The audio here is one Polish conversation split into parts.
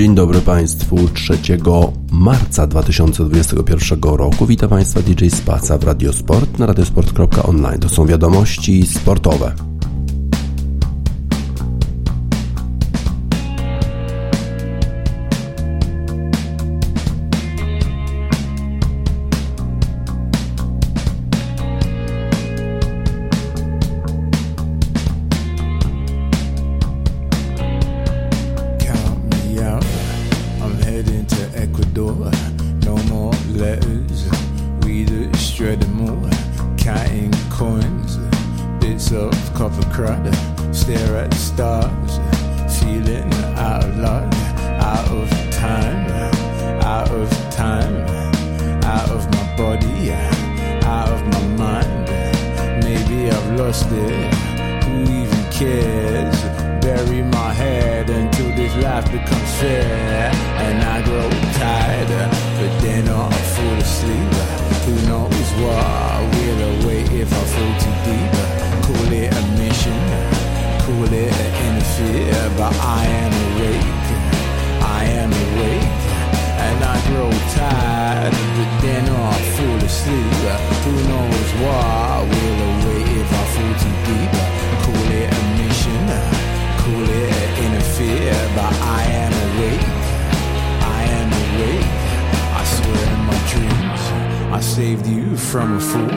Dzień dobry Państwu 3 marca 2021 roku. Witam Państwa DJ Spaca w Radiosport na radiosport.online. To są wiadomości sportowe.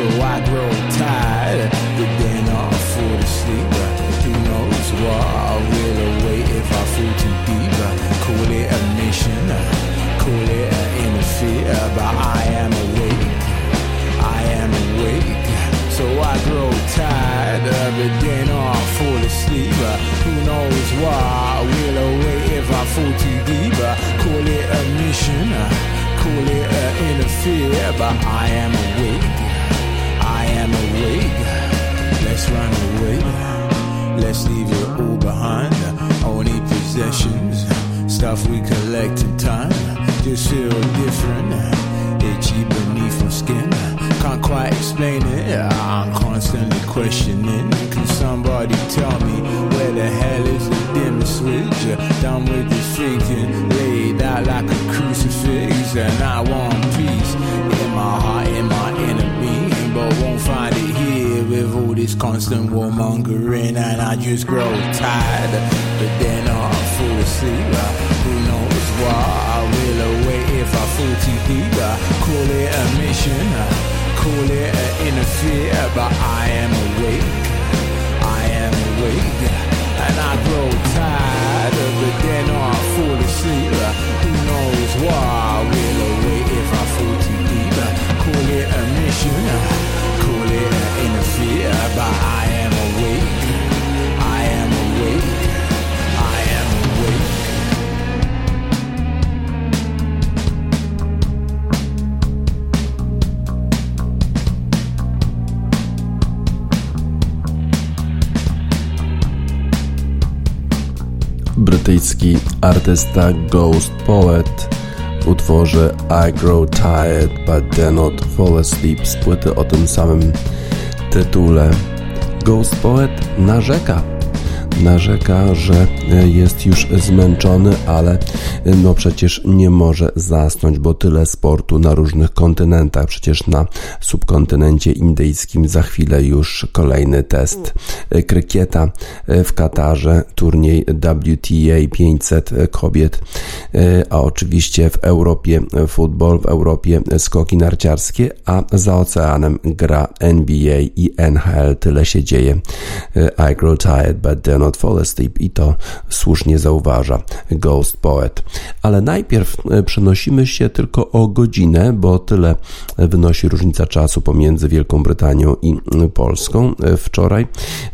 So I grow tired, but then I fall asleep. Who knows what I will await if I fall too deep? Call it a mission, call it an interfere, but I am awake. I am awake. So I grow tired it, then I fall asleep. Who knows why? Will await if I fall too deep. Call it a mission, call it an interfere, but I am awake. Awake. Let's run away. Let's leave it all behind. Only possessions, stuff we collect in time. Just feel different, itchy beneath my skin. Can't quite explain it. I'm constantly questioning. Can somebody tell me where the hell is the dimmer switch? Done with this thinking, laid out like a crucifix, and I want peace in my heart, in my with all this constant warmongering, and I just grow tired. But then I fall asleep. Who knows why? I will await if I fall too deep. Call it a mission call it an interfere, but I am awake. I am awake, and I grow tired it. Then I fall asleep. Who knows why? Will artysta Ghost Poet w utworze I Grow Tired but Dare Not Fall Asleep z płyty o tym samym tytule. Ghost Poet narzeka narzeka, że jest już zmęczony, ale no przecież nie może zasnąć, bo tyle sportu na różnych kontynentach. Przecież na subkontynencie indyjskim za chwilę już kolejny test krykieta w Katarze, turniej WTA 500 kobiet, a oczywiście w Europie futbol, w Europie skoki narciarskie, a za oceanem gra NBA i NHL. Tyle się dzieje. I grow tired, but then Not Fall Asleep i to słusznie zauważa Ghost Poet. Ale najpierw przenosimy się tylko o godzinę, bo tyle wynosi różnica czasu pomiędzy Wielką Brytanią i Polską. Wczoraj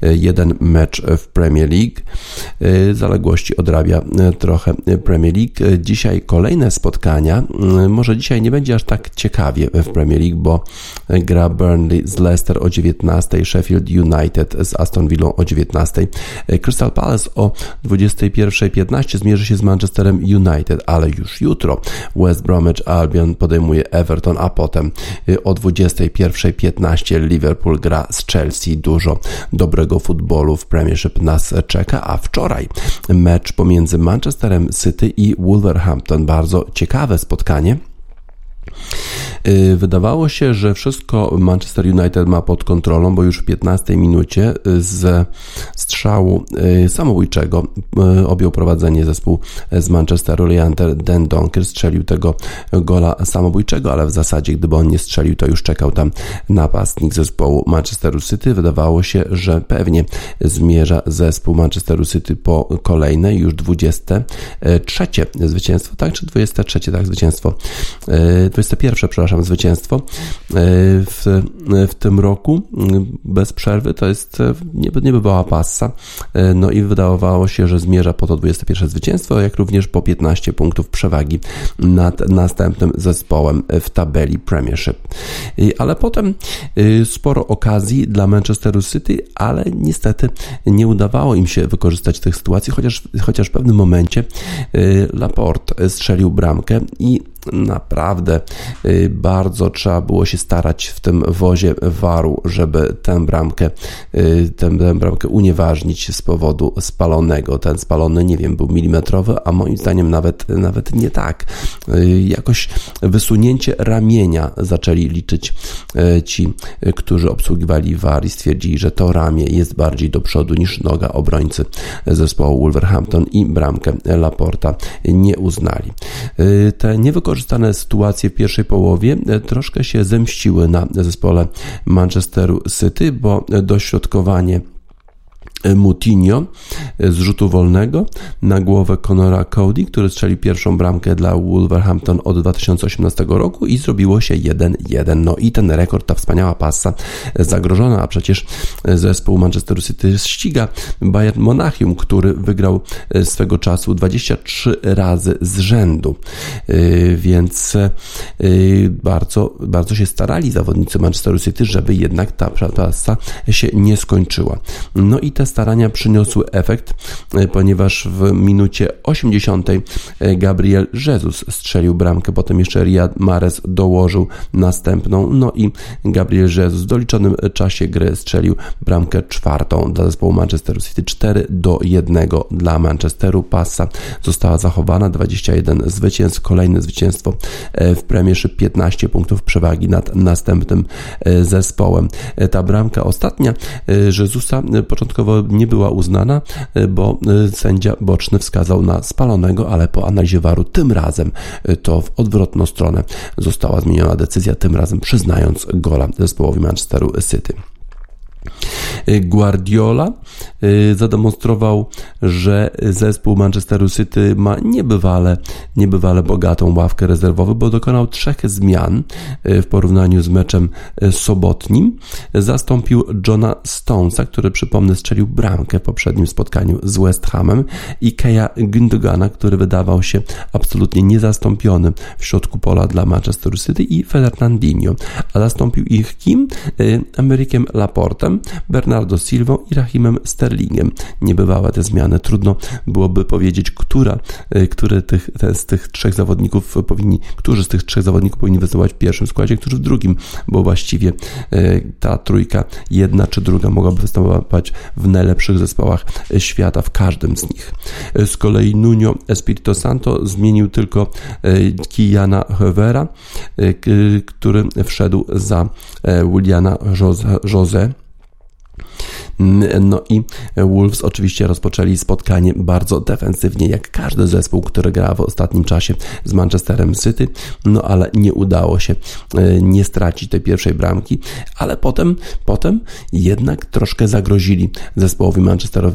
jeden mecz w Premier League. Zaległości odrabia trochę Premier League. Dzisiaj kolejne spotkania. Może dzisiaj nie będzie aż tak ciekawie w Premier League, bo gra Burnley z Leicester o 19, Sheffield United z Aston Villa o 19, Crystal Palace o 21.15 zmierzy się z Manchesterem United, ale już jutro West Bromwich Albion podejmuje Everton, a potem o 21.15 Liverpool gra z Chelsea. Dużo dobrego futbolu w Premiership nas czeka, a wczoraj mecz pomiędzy Manchesterem City i Wolverhampton. Bardzo ciekawe spotkanie. Y, wydawało się, że wszystko Manchester United ma pod kontrolą, bo już w 15 minucie z strzału y, samobójczego y, objął prowadzenie zespół z Manchesteru. Leander Den Donker strzelił tego gola samobójczego, ale w zasadzie gdyby on nie strzelił, to już czekał tam napastnik zespołu Manchesteru City. Wydawało się, że pewnie zmierza zespół Manchesteru City po kolejne, już 23 zwycięstwo, tak? Czy 23, tak, zwycięstwo 21, przepraszam, zwycięstwo e, w, w tym roku bez przerwy. To jest e, niebywała passa. E, no i wydawało się, że zmierza po to 21 zwycięstwo, jak również po 15 punktów przewagi nad następnym zespołem w tabeli Premiership. Ale potem sporo okazji dla Manchesteru City, ale niestety nie udawało im się wykorzystać tych sytuacji, chociaż, chociaż w pewnym momencie Laporte strzelił bramkę i naprawdę y, bardzo trzeba było się starać w tym wozie waru, żeby tę bramkę, y, tę, tę bramkę unieważnić z powodu spalonego. Ten spalony, nie wiem, był milimetrowy, a moim zdaniem nawet, nawet nie tak. Y, jakoś wysunięcie ramienia zaczęli liczyć ci, którzy obsługiwali war i stwierdzili, że to ramię jest bardziej do przodu niż noga obrońcy zespołu Wolverhampton i bramkę Laporta nie uznali. Te niewykorzystane wykorzystane sytuacje w pierwszej połowie e, troszkę się zemściły na zespole Manchesteru City, bo dośrodkowanie Mutinho z rzutu wolnego na głowę Conora Cody, który strzelił pierwszą bramkę dla Wolverhampton od 2018 roku i zrobiło się 1-1. No i ten rekord, ta wspaniała pasa zagrożona, a przecież zespół Manchester City ściga Bayern Monachium, który wygrał swego czasu 23 razy z rzędu. Więc bardzo, bardzo się starali zawodnicy Manchester City, żeby jednak ta pasa się nie skończyła. No i te starania przyniosły efekt, e, ponieważ w minucie 80 e, Gabriel Jesus strzelił bramkę, potem jeszcze Riyad Mahrez dołożył następną, no i Gabriel Jesus w doliczonym czasie gry strzelił bramkę czwartą dla zespołu Manchester City 4 do 1 dla Manchesteru. Pasa została zachowana, 21 zwycięstw, kolejne zwycięstwo e, w Premiership, 15 punktów przewagi nad następnym zespołem. Ta bramka ostatnia Jezusa początkowo nie była uznana, e, bo e, sędzia boczny wskazał na spalonego, ale po analizie waru tym razem e, to w odwrotną stronę została zmieniona decyzja, tym razem przyznając gola zespołowi Manchesteru City. Guardiola y, zademonstrował, że zespół Manchesteru City ma niebywale, niebywale bogatą ławkę rezerwową, bo dokonał trzech zmian y, w porównaniu z meczem y, sobotnim. Zastąpił Johna Stonesa, który przypomnę strzelił bramkę w poprzednim spotkaniu z West Hamem i Keja Gündogana, który wydawał się absolutnie niezastąpiony w środku pola dla Manchesteru City i Fernandinho. A zastąpił ich kim? Amerykiem Laportem, Bernardo Silva i Rahimem Sterlingiem. Niebywałe te zmiany. Trudno byłoby powiedzieć, która, e, który tych, z tych trzech zawodników powinni, którzy z tych trzech zawodników powinni występować w pierwszym składzie, którzy w drugim, bo właściwie e, ta trójka, jedna czy druga mogłaby występować w najlepszych zespołach świata, w każdym z nich. E, z kolei Nuno Espirito Santo zmienił tylko Kijana Hevera, który wszedł za Williana Jose No i Wolves oczywiście rozpoczęli spotkanie bardzo defensywnie, jak każdy zespół, który gra w ostatnim czasie z Manchesterem City, no ale nie udało się nie stracić tej pierwszej bramki, ale potem, potem jednak troszkę zagrozili zespołowi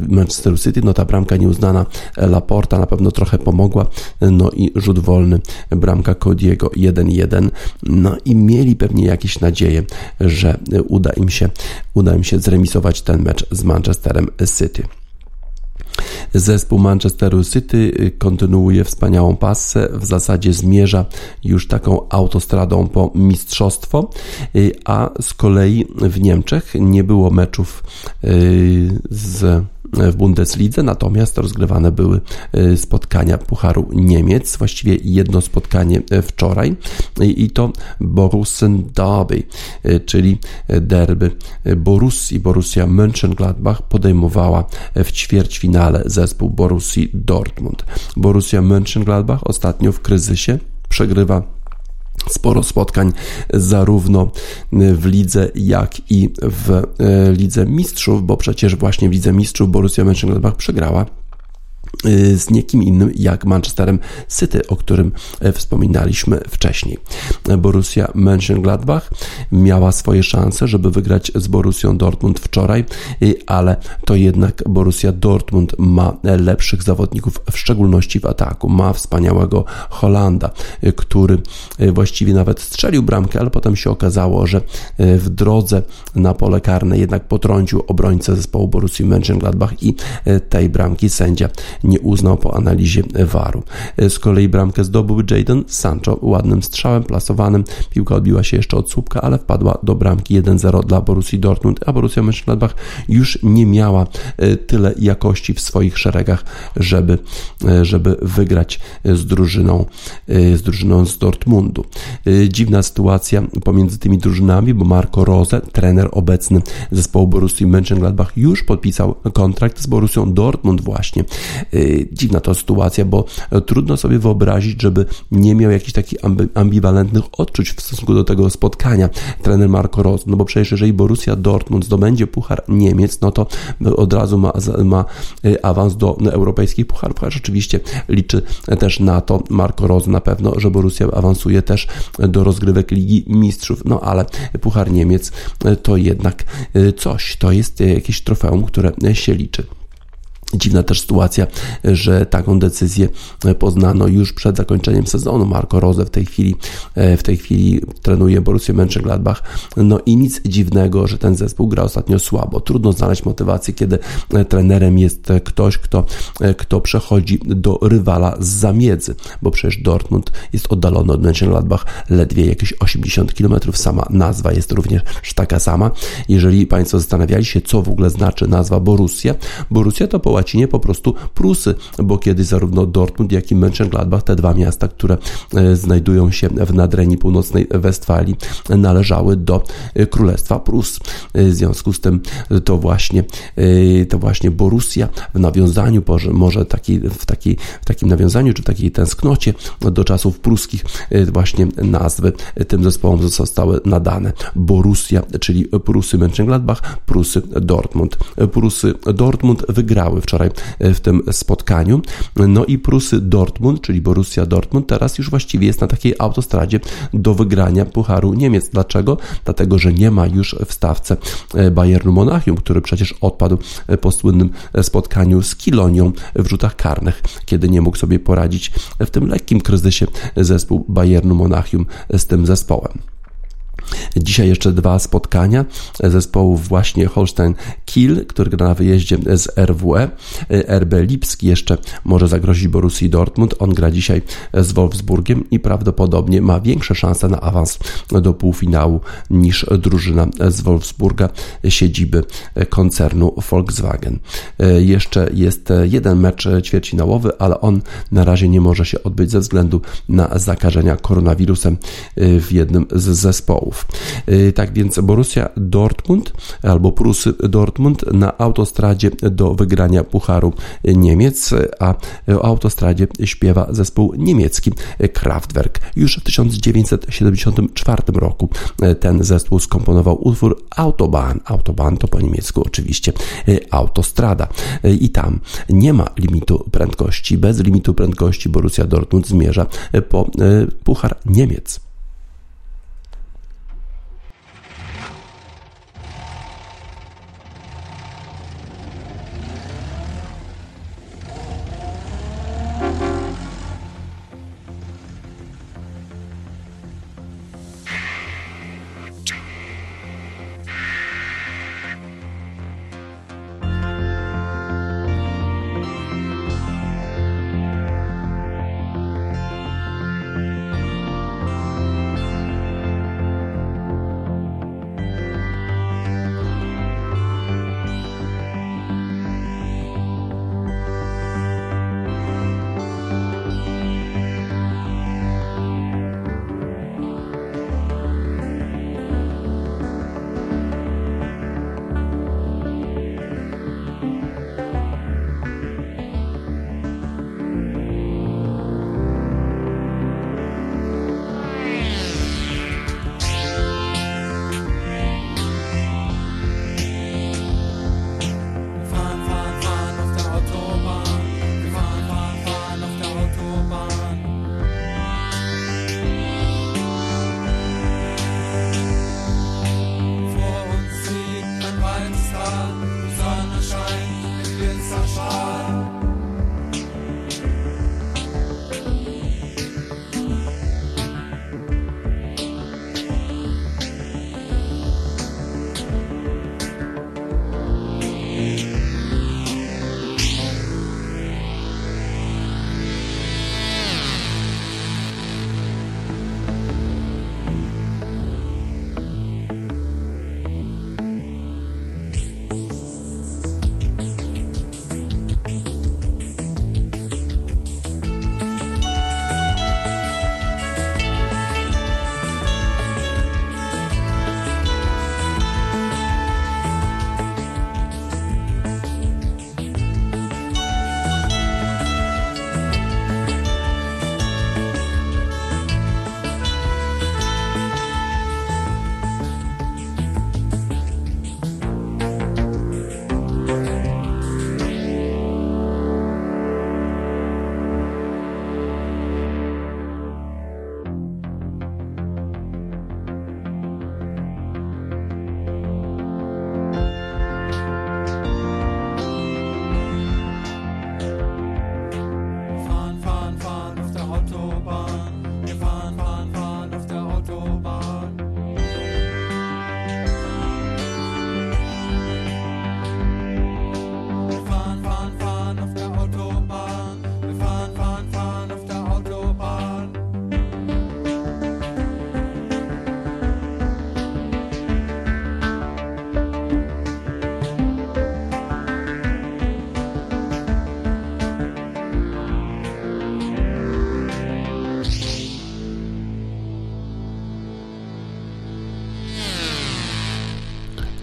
Manchesteru City, no ta bramka nieuznana Laporta na pewno trochę pomogła, no i rzut wolny, bramka Cody'ego 1-1, no i mieli pewnie jakieś nadzieje, że uda im się, uda im się zremisować ten mecz z Manchesterem City. Zespół Manchesteru City kontynuuje wspaniałą pasę, w zasadzie zmierza już taką autostradą po mistrzostwo, a z kolei w Niemczech nie było meczów y, z w Bundeslidze, natomiast rozgrywane były e, spotkania Pucharu Niemiec, właściwie jedno spotkanie e, wczoraj i to Borussen Derby, czyli derby Borussii. Borussia Mönchengladbach podejmowała w ćwierćfinale zespół Borussii Dortmund. Borussia Mönchengladbach ostatnio w kryzysie przegrywa sporo spotkań zarówno w lidze, jak i w e, lidze mistrzów, bo przecież właśnie w lidze mistrzów Borussia Mönchengladbach przegrała z niekim innym jak Manchesterem City, o którym e, wspominaliśmy wcześniej. Borussia Mönchengladbach miała swoje szanse, żeby wygrać z Borussią Dortmund wczoraj, y, ale to jednak Borussia Dortmund ma lepszych zawodników, w szczególności w ataku. Ma wspaniałego Holanda, y, który właściwie nawet strzelił bramkę, ale potem się okazało, że w drodze na pole karne jednak potrącił obrońcę zespołu Borussii Mönchengladbach i tej bramki sędzia nie uznał po analizie waru. Z kolei bramkę zdobył Jadon Sancho ładnym strzałem plasowanym. Piłka odbiła się jeszcze od słupka, ale wpadła do bramki 1-0 dla Borussii Dortmund, a Borussia Mönchengladbach już nie miała e, tyle jakości w swoich szeregach, żeby, e, żeby wygrać z drużyną, e, z drużyną z Dortmundu. Dziwna sytuacja pomiędzy tymi drużynami, bo Marco Rose, trener obecny zespołu Borussii Mönchengladbach już podpisał kontrakt z Borussią Dortmund właśnie. Y, dziwna to sytuacja, bo trudno sobie wyobrazić, żeby nie miał jakichś takich ambiwalentnych odczuć w stosunku do tego spotkania trener Marco Rose, no bo przecież jeżeli Borussia Dortmund zdobędzie Puchar Niemiec, no to od razu ma, ma y, awans do europejskich pucharów, chociaż oczywiście liczy też na to Marco Rose na pewno, że Borussia awansuje też do rozgrywek Ligi Mistrzów, no ale Puchar Niemiec to jednak y, coś, to jest jakieś trofeum, które się liczy. Dziwna też sytuacja, że taką decyzję poznano już przed zakończeniem sezonu. Marco Rose w tej chwili, e, w tej chwili trenuje Borussia Mönchengladbach. No i nic dziwnego, że ten zespół gra ostatnio słabo. Trudno znaleźć motywację, kiedy trenerem jest ktoś, kto, e, kto przechodzi do rywala z zamiedzy, bo przecież Dortmund jest oddalony od Mönchengladbach ledwie jakieś 80 km. Sama nazwa jest również taka sama. Jeżeli Państwo zastanawiali się, co w ogóle znaczy nazwa Borussia, Borussia to po łacinie po prostu Prusy, bo kiedy zarówno Dortmund, jak i Mönchengladbach, te dwa miasta, które e, znajdują się w nadrenii północnej Westfalii, należały do e, Królestwa Prus. E, w związku z tym to właśnie, to właśnie Borussia w nawiązaniu, może taki, w, taki, w takim nawiązaniu, czy w takiej tęsknocie do czasów pruskich właśnie nazwy tym zespołom zostały nadane. Borussia, czyli Prusy Mönchengladbach, Prusy Dortmund. Prusy Dortmund wygrały w wczoraj e, w tym spotkaniu. No i Prusy Dortmund, czyli Borussia Dortmund, teraz już właściwie jest na takiej autostradzie do wygrania Pucharu Niemiec. Dlaczego? Dlatego, że nie ma już w stawce e, Bayernu Monachium, który przecież odpadł e, po słynnym spotkaniu z Kilonią w rzutach karnych, kiedy nie mógł sobie poradzić w tym lekkim kryzysie zespół Bayernu Monachium z tym zespołem. Dzisiaj jeszcze dwa spotkania zespołów właśnie Holstein Kiel, który gra na wyjeździe z RWE. RB Lipski jeszcze może zagrozić Borussii Dortmund. On gra dzisiaj z Wolfsburgiem i prawdopodobnie ma większe szanse na awans do półfinału niż drużyna z Wolfsburga siedziby koncernu Volkswagen. Jeszcze jest jeden mecz ćwierćfinałowy, ale on na razie nie może się odbyć ze względu na zakażenia koronawirusem w jednym z zespołów. Niemców. Tak więc Borussia Dortmund albo Prusy Dortmund na autostradzie do wygrania Pucharu Niemiec, a o autostradzie śpiewa zespół niemiecki Kraftwerk. Już w 1974 roku ten zespół skomponował utwór Autobahn. Autobahn to po niemiecku oczywiście autostrada. I tam nie ma limitu prędkości. Bez limitu prędkości Borussia Dortmund zmierza po Puchar Niemiec.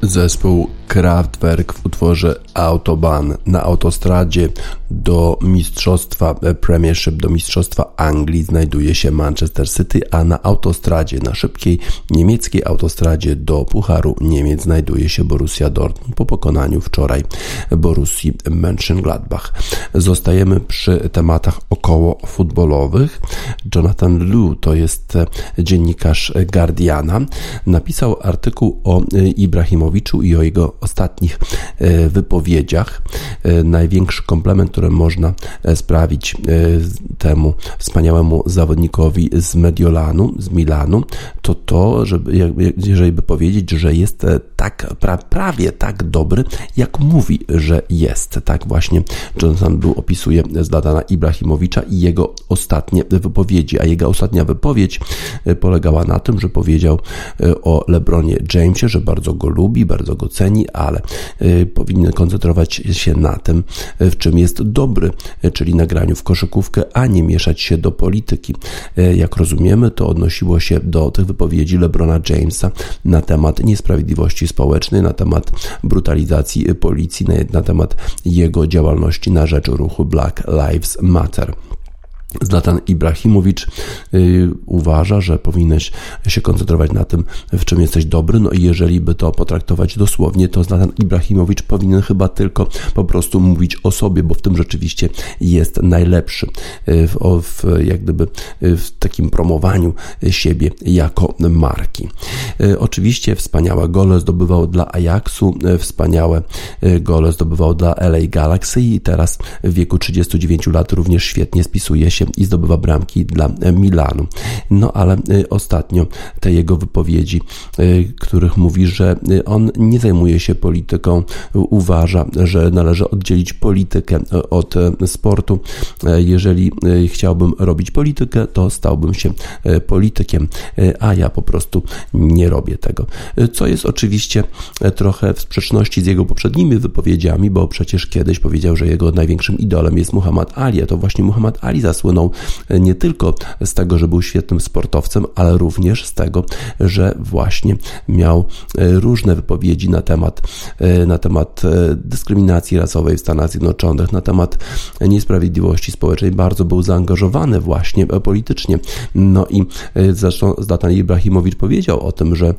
Zespół Kraftwerk w utworze Autobahn na autostradzie do mistrzostwa Premiership, do mistrzostwa Anglii znajduje się Manchester City, a na autostradzie, na szybkiej niemieckiej autostradzie do Pucharu Niemiec znajduje się Borussia Dortmund po pokonaniu wczoraj Borussii Mönchengladbach. Zostajemy przy tematach około futbolowych. Jonathan Liu to jest dziennikarz Guardiana. Napisał artykuł o Ibrahimowiczu i o jego ostatnich e, wypowiedziach. E, największy komplement, który można e, sprawić temu wspaniałemu zawodnikowi z Mediolanu, z Milanu, to to, żeby, jeżeli by powiedzieć, że jest tak, prawie tak dobry, jak mówi, że jest. Tak właśnie Jonathan Blue opisuje Zlatana Ibrahimowicza i jego ostatnie wypowiedzi, a jego ostatnia wypowiedź polegała na tym, że powiedział o LeBronie Jamesie, że bardzo go lubi, bardzo go ceni, ale powinien koncentrować się na tym, w czym jest dobry, czyli nagraniu w koszykówkę, a nie mieszać się do polityki. Jak rozumiemy, to odnosiło się do tych wypowiedzi LeBrona Jamesa na temat niesprawiedliwości społecznej, na temat brutalizacji policji, na temat jego działalności na rzecz ruchu Black Lives Matter. Zlatan Ibrahimowicz y, uważa, że powinieneś się koncentrować na tym, w czym jesteś dobry, no i jeżeli by to potraktować dosłownie, to Zlatan Ibrahimowicz powinien chyba tylko po prostu mówić o sobie, bo w tym rzeczywiście jest najlepszy y, w, w jak gdyby y, w takim promowaniu siebie jako marki. Oczywiście wspaniałe gole zdobywał dla Ajaxu, wspaniałe gole zdobywał dla LA Galaxy i teraz w wieku 39 lat również świetnie spisuje się się i zdobywa bramki dla Milanu. No ale y, ostatnio te jego wypowiedzi, y, których mówi, że y, on nie zajmuje się polityką, uważa, że należy oddzielić politykę od sportu. Jeżeli chciałbym robić politykę, to stałbym się politykiem, a ja po prostu nie robię tego. Co jest oczywiście trochę w sprzeczności z jego poprzednimi wypowiedziami, bo przecież kiedyś powiedział, że jego największym idolem jest Muhammad Ali, a to właśnie Muhammad Ali zasłynął słynął nie tylko z tego, że był świetnym sportowcem, ale również z tego, że właśnie miał e, różne wypowiedzi na temat, e, na temat e, dyskryminacji rasowej w Stanach Zjednoczonych, na temat niesprawiedliwości społecznej. Bardzo był zaangażowany właśnie politycznie. No i zresztą Zlatan Ibrahimowicz powiedział o tym, że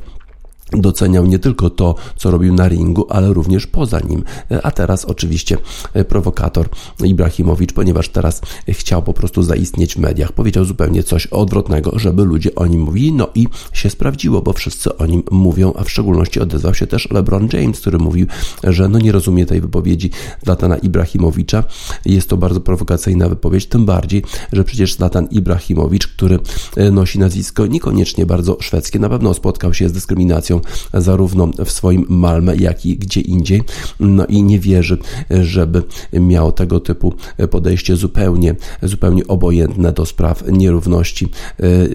doceniał nie tylko to, co robił na ringu, ale również poza nim. A teraz oczywiście e, prowokator Ibrahimowicz, ponieważ teraz chciał po prostu zaistnieć w mediach, powiedział zupełnie coś odwrotnego, żeby ludzie o nim mówili, no i się sprawdziło, bo wszyscy o nim mówią, a w szczególności odezwał się też LeBron James, który mówił, że no nie rozumie tej wypowiedzi Zlatana Ibrahimowicza. Jest to bardzo prowokacyjna wypowiedź, tym bardziej, że przecież Zlatan Ibrahimowicz, który e, nosi nazwisko niekoniecznie bardzo szwedzkie, na pewno spotkał się z dyskryminacją zarówno w swoim Malmę, jak i gdzie indziej. No i nie wierzy, żeby miał tego typu podejście zupełnie, zupełnie obojętne do spraw nierówności,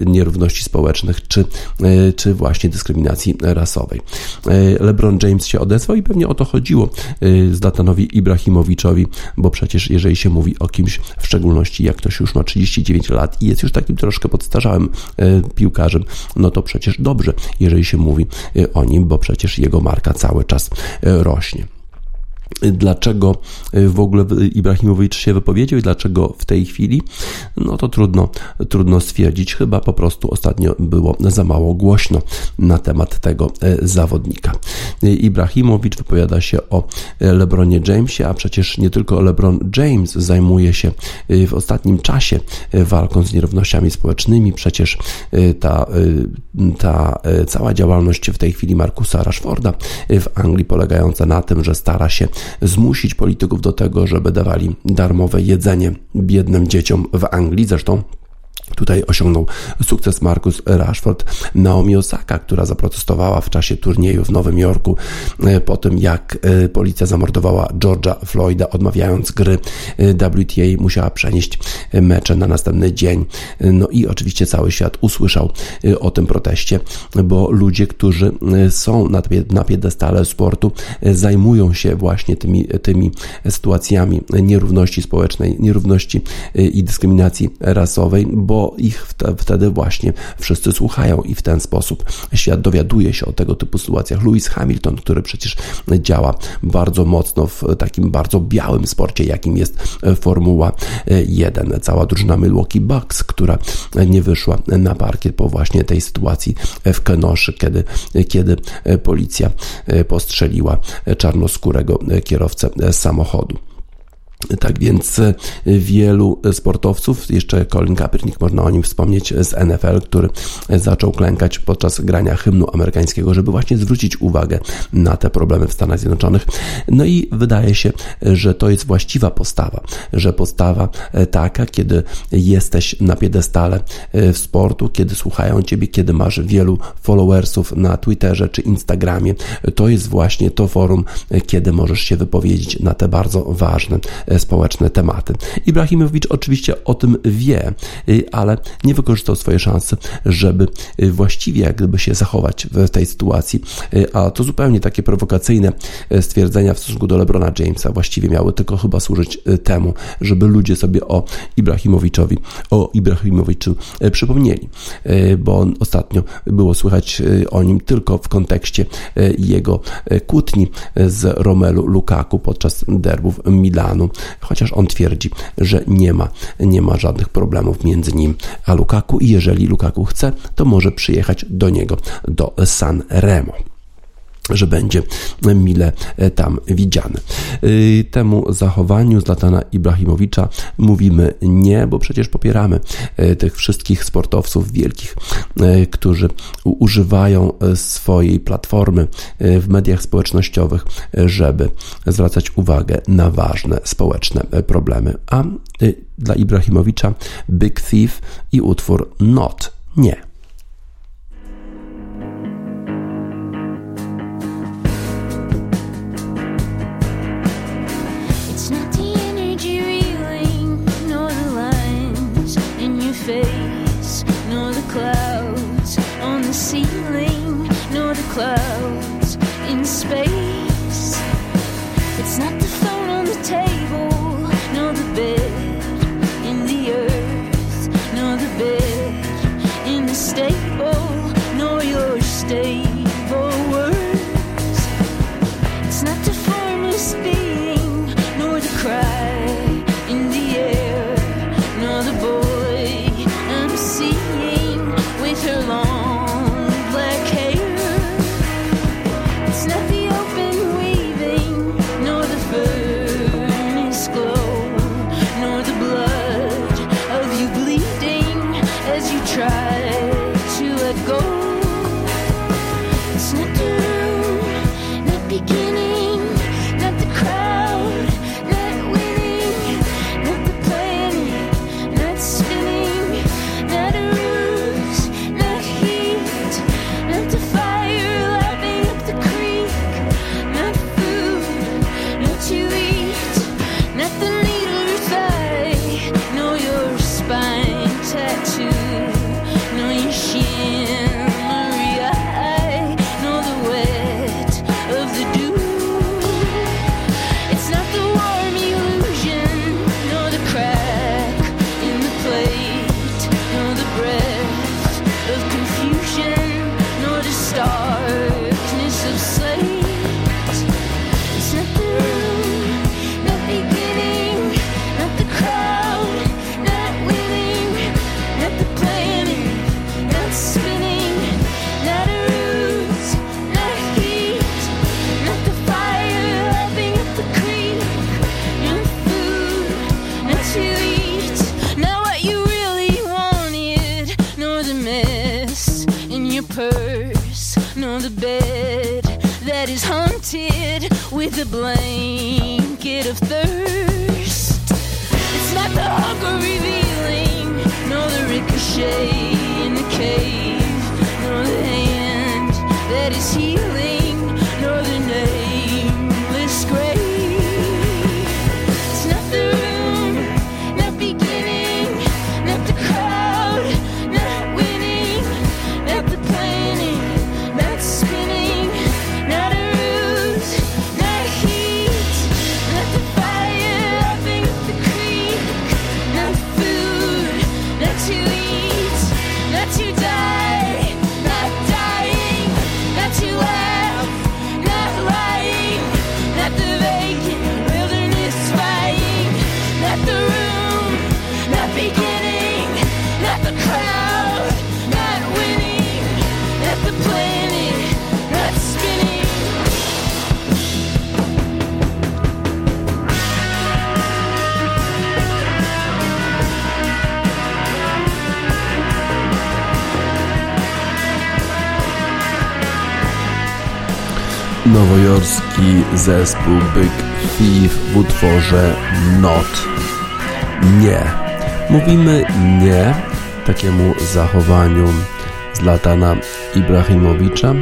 nierówności społecznych, czy, czy właśnie dyskryminacji rasowej. LeBron James się odezwał i pewnie o to chodziło Zlatanowi Ibrahimowiczowi, bo przecież jeżeli się mówi o kimś, w szczególności jak ktoś już ma 39 lat i jest już takim troszkę podstarzałym piłkarzem, no to przecież dobrze, jeżeli się mówi o nim, bo przecież jego marka cały czas e, rośnie dlaczego y, w ogóle Ibrahimowicz się wypowiedział i dlaczego w tej chwili, no to trudno, trudno stwierdzić. Chyba po prostu ostatnio było za mało głośno na temat tego y, zawodnika. Y, Ibrahimowicz wypowiada się o LeBronie Jamesie, a przecież nie tylko LeBron James zajmuje się w ostatnim czasie walką z nierównościami społecznymi. Przecież ta, ta cała działalność w tej chwili Markusa Rashforda w Anglii polegająca na tym, że stara się zmusić polityków do tego, żeby dawali darmowe jedzenie biednym dzieciom w Anglii. Zresztą Tutaj osiągnął sukces Marcus Rashford, Naomi Osaka, która zaprotestowała w czasie turnieju w Nowym Jorku e, po tym, jak e, policja zamordowała George'a Floyda, odmawiając gry e, WTA, musiała przenieść mecze na następny dzień. No i oczywiście cały świat usłyszał o tym proteście, bo ludzie, którzy są na piedestale sportu, zajmują się właśnie tymi, tymi sytuacjami nierówności społecznej, nierówności i dyskryminacji rasowej, bo bo ich wtedy właśnie wszyscy słuchają i w ten sposób świat dowiaduje się o tego typu sytuacjach. Lewis Hamilton, który przecież działa bardzo mocno w takim bardzo białym sporcie, jakim jest Formuła 1. Cała drużyna Milwaukee Bucks, która nie wyszła na parkiet po właśnie tej sytuacji w Kenoszy, kiedy, kiedy policja postrzeliła czarnoskórego kierowcę samochodu. Tak więc e, wielu sportowców, jeszcze Colin Kaepernick, można o nim wspomnieć z NFL, który zaczął klękać podczas grania hymnu amerykańskiego, żeby właśnie zwrócić uwagę na te problemy w Stanach Zjednoczonych. No i wydaje się, że to jest właściwa postawa, że postawa e, taka, kiedy jesteś na piedestale e, w sportu, kiedy słuchają ciebie, kiedy masz wielu followersów na Twitterze czy Instagramie, to jest właśnie to forum, kiedy możesz się wypowiedzieć na te bardzo ważne społeczne tematy. Ibrahimowicz oczywiście o tym wie, ale nie wykorzystał swojej szansy, żeby właściwie jak gdyby się zachować w tej sytuacji, a to zupełnie takie prowokacyjne stwierdzenia w stosunku do LeBrona Jamesa właściwie miały tylko chyba służyć temu, żeby ludzie sobie o Ibrahimowiczowi, o Ibrahimowiczu przypomnieli, bo ostatnio było słychać o nim tylko w kontekście jego kłótni z Romelu Lukaku podczas derbów Milanu, chociaż on twierdzi, że nie ma, nie ma żadnych problemów między nim a Lukaku i jeżeli Lukaku chce, to może przyjechać do niego do San Remo że będzie mile tam widziany. Temu zachowaniu Zlatana Ibrahimowicza mówimy nie, bo przecież popieramy y, tych wszystkich sportowców wielkich, y, którzy używają swojej platformy w mediach społecznościowych, żeby zwracać uwagę na ważne społeczne problemy. A dla Ibrahimowicza Big Thief i utwór Not nie. Nowojorski zespół Big Thief w utworze Not. Nie. Mówimy nie takiemu zachowaniu Zlatana Ibrahimowicza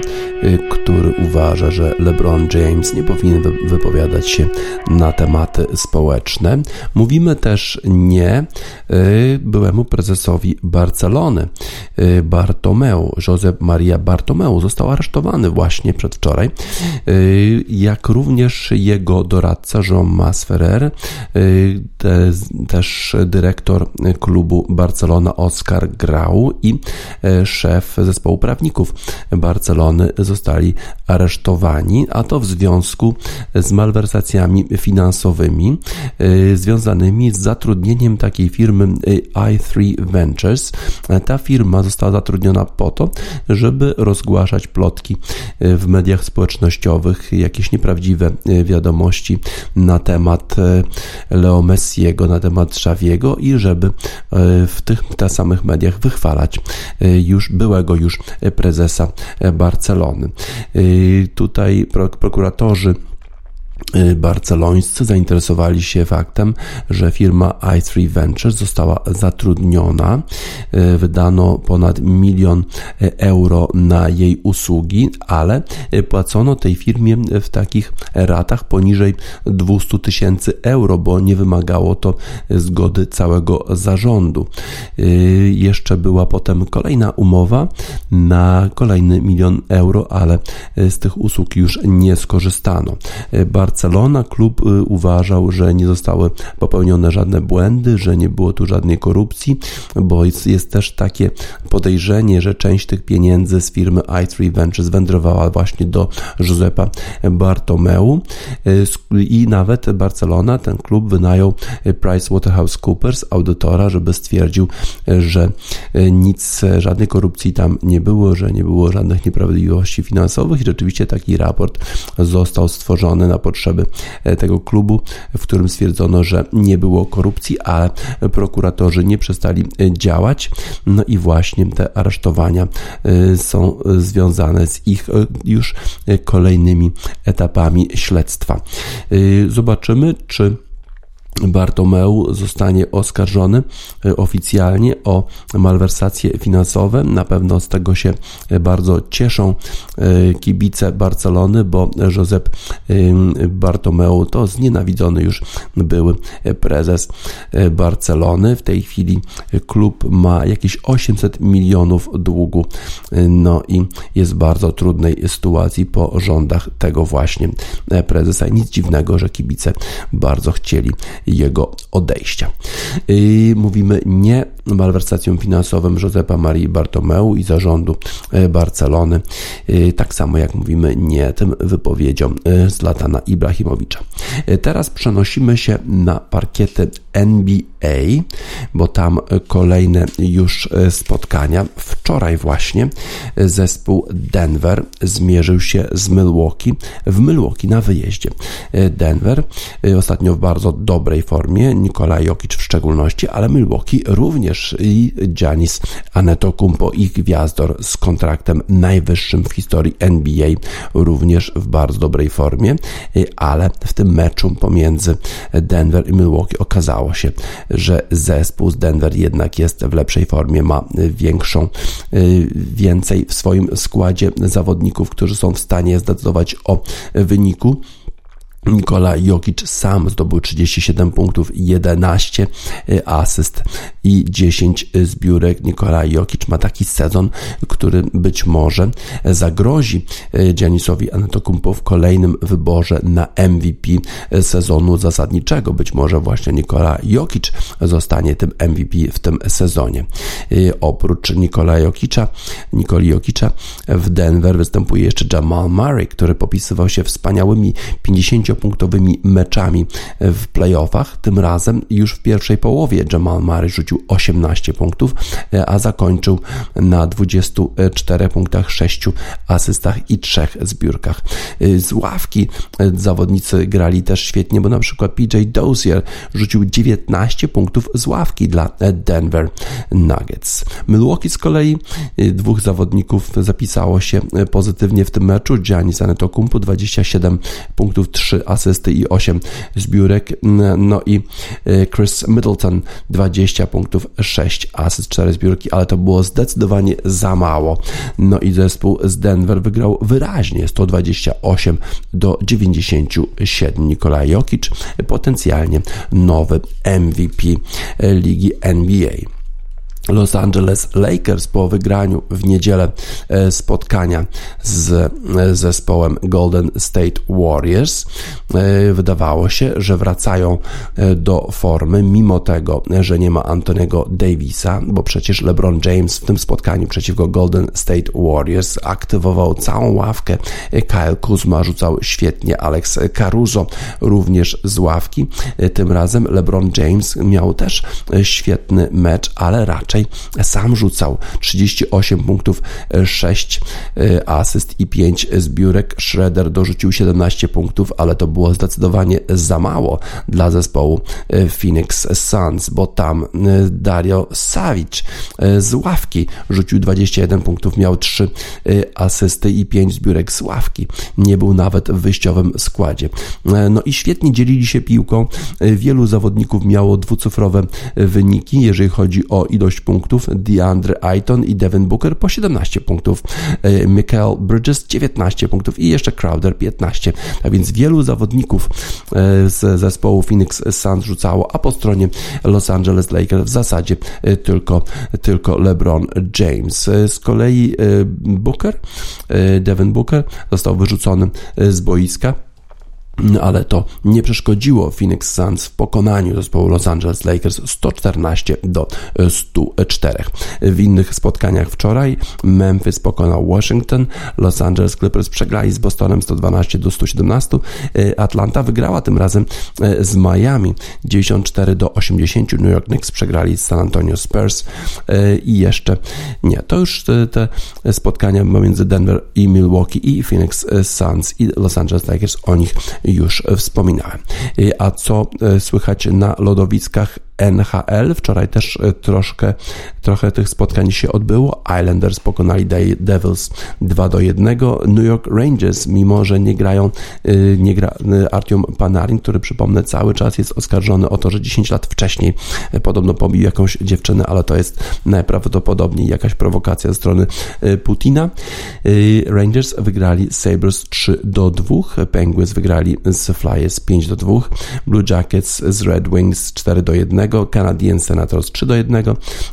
który uważa, że LeBron James nie powinien wypowiadać się na tematy społeczne. Mówimy też nie byłemu prezesowi Barcelony, Bartomeu. Josep Maria Bartomeu został aresztowany właśnie przedwczoraj, jak również jego doradca Jean Masferrer, też dyrektor klubu Barcelona Oscar Grau i szef zespołu prawników Barcelony zostali aresztowani, a to w związku z malwersacjami finansowymi związanymi z zatrudnieniem takiej firmy i3 Ventures. Ta firma została zatrudniona po to, żeby rozgłaszać plotki w mediach społecznościowych, jakieś nieprawdziwe wiadomości na temat Leo Messiego, na temat Xaviego i żeby w tych, tych samych mediach wychwalać już byłego już prezesa Barcelony. Tutaj prokuratorzy Y, barcelońscy zainteresowali się faktem, że firma i3 Ventures została zatrudniona. Y, wydano ponad milion euro na jej usługi, ale płacono tej firmie w takich ratach poniżej 200 tysięcy euro, bo nie wymagało to zgody całego zarządu. Y, jeszcze była potem kolejna umowa na kolejny milion euro, ale z tych usług już nie skorzystano. Barcelona klub y, uważał, że nie zostały popełnione żadne błędy, że nie było tu żadnej korupcji, bo jest, jest też takie podejrzenie, że część tych pieniędzy z firmy i3 Ventures wędrowała właśnie do Josepa Bartomeu. Y, i nawet Barcelona, ten klub wynajął PricewaterhouseCoopers, audytora, żeby stwierdził, że nic, żadnej korupcji tam nie było, że nie było żadnych nieprawidłowości finansowych i rzeczywiście taki raport został stworzony na potrzeby e, tego klubu, w którym stwierdzono, że nie było korupcji, ale prokuratorzy nie przestali e, działać. No i właśnie te aresztowania e, są związane z ich już kolejnymi etapami śledztwa. Zobaczymy, czy Bartomeu zostanie oskarżony e, oficjalnie o malwersacje finansowe. Na pewno z tego się e, bardzo cieszą e, kibice Barcelony, bo Josep Bartomeu to znienawidzony już były prezes Barcelony. W tej chwili klub ma jakieś 800 milionów długu, no i jest w bardzo trudnej sytuacji po rządach tego właśnie prezesa. Nic dziwnego, że kibice bardzo chcieli jego odejścia. Mówimy nie malwersacjom finansowym Josepa Marii Bartomeu i zarządu e, Barcelony, tak samo jak mówimy nie tym wypowiedziom e, Zlatana Ibrahimowicza. E, teraz przenosimy się na parkiety NBA, bo tam kolejne już spotkania. Wczoraj właśnie zespół Denver zmierzył się z Milwaukee w Milwaukee na wyjeździe. Denver ostatnio w bardzo dobrej formie, Nikola Jokic w szczególności, ale Milwaukee również i Giannis Antetokounmpo, ich gwiazdor z kontraktem najwyższym w historii NBA, również w bardzo dobrej formie, ale w tym meczu pomiędzy Denver i Milwaukee okazało się, że zespół z Denver jednak jest w lepszej formie, ma większą, więcej w swoim składzie zawodników, którzy są w stanie zdecydować o wyniku. Nikola Jokic sam zdobył 37 punktów, 11 y, asyst i 10 zbiórek. Nikola Jokic ma taki sezon, który być może zagrozi y, Giannisowi Antetokounmpo w kolejnym wyborze na MVP sezonu zasadniczego. Być może właśnie Nikola Jokic zostanie tym MVP w tym sezonie. Y, oprócz Nikola Jokicza, Nikoli Jokicza w Denver występuje jeszcze Jamal Murray, który popisywał się wspaniałymi 50 punktowymi meczami w playoffach. Tym razem już w pierwszej połowie Jamal Murray rzucił 18 punktów, a zakończył na 24 punktach, 6 asystach i 3 zbiórkach. Z ławki zawodnicy grali też świetnie, bo na przykład PJ Dozier rzucił 19 punktów z ławki dla Denver Nuggets. Milwaukee z kolei dwóch zawodników zapisało się pozytywnie w tym meczu. Giannis Antetokounmpo 27 punktów, 3 4 asysty i 8 zbiórek. No i Chris Middleton 20 punktów, 6 asyst, 4 zbiórki, ale to było zdecydowanie za mało. No i zespół z Denver wygrał wyraźnie 128 do 97. Nikolaj Jokic potencjalnie nowy MVP ligi NBA. Los Angeles Lakers po wygraniu w niedzielę e, spotkania z e, zespołem Golden State Warriors e, wydawało się, że wracają do formy mimo tego, że nie ma Antoniego Davisa, bo przecież LeBron James w tym spotkaniu przeciwko Golden State Warriors aktywował całą ławkę. Kyle Kuzma rzucał świetnie, Alex Caruso również z ławki. Tym razem LeBron James miał też świetny mecz, ale raczej raczej sam rzucał 38 punktów, 6 e, asyst i 5 zbiórek. Schroeder dorzucił 17 punktów, ale to było zdecydowanie za mało dla zespołu e, Phoenix Suns, bo tam e, Dario Savic z ławki rzucił 21 punktów, miał 3 asysty i 5 zbiórek z ławki. Nie był nawet w wyjściowym składzie. No i świetnie dzielili się piłką. Wielu zawodników miało dwucyfrowe wyniki, jeżeli chodzi o ilość punktów, DeAndre Ayton i Devin Booker po 17 punktów, e, Michael Bridges 19 punktów i jeszcze Crowder 15. A więc wielu zawodników e, z zespołu Phoenix Suns rzucało, a po stronie Los Angeles Lakers w zasadzie e, tylko, tylko LeBron James. Z kolei Booker, Devin Booker został wyrzucony z boiska ale to nie przeszkodziło Phoenix Suns w pokonaniu zespołu Los Angeles Lakers 114 do 104. W innych spotkaniach wczoraj Memphis pokonał Washington, Los Angeles Clippers przegrali z Bostonem 112 do 117, Atlanta wygrała tym razem e, z Miami 94 do 80, New York Knicks przegrali z San Antonio Spurs e, i jeszcze nie, to już te spotkania pomiędzy Denver i Milwaukee i Phoenix Suns i Los Angeles Lakers o nich już wspominałem. A co e, słychać na lodowiskach NHL. Wczoraj też e, troszkę, trochę tych spotkań się odbyło. Islanders pokonali Devils 2 do 1. New York Rangers, mimo że nie grają, e, nie gra Artiom Panarin, który przypomnę cały czas jest oskarżony o to, że 10 lat wcześniej podobno pobił jakąś dziewczynę, ale to jest najprawdopodobniej jakaś prowokacja ze strony Putina. Rangers wygrali Sabres 3 do 2. Penguins wygrali z Flyers 5 do 2. Blue Jackets z Red Wings 4 do 1. Canadian Senators 3 do 1.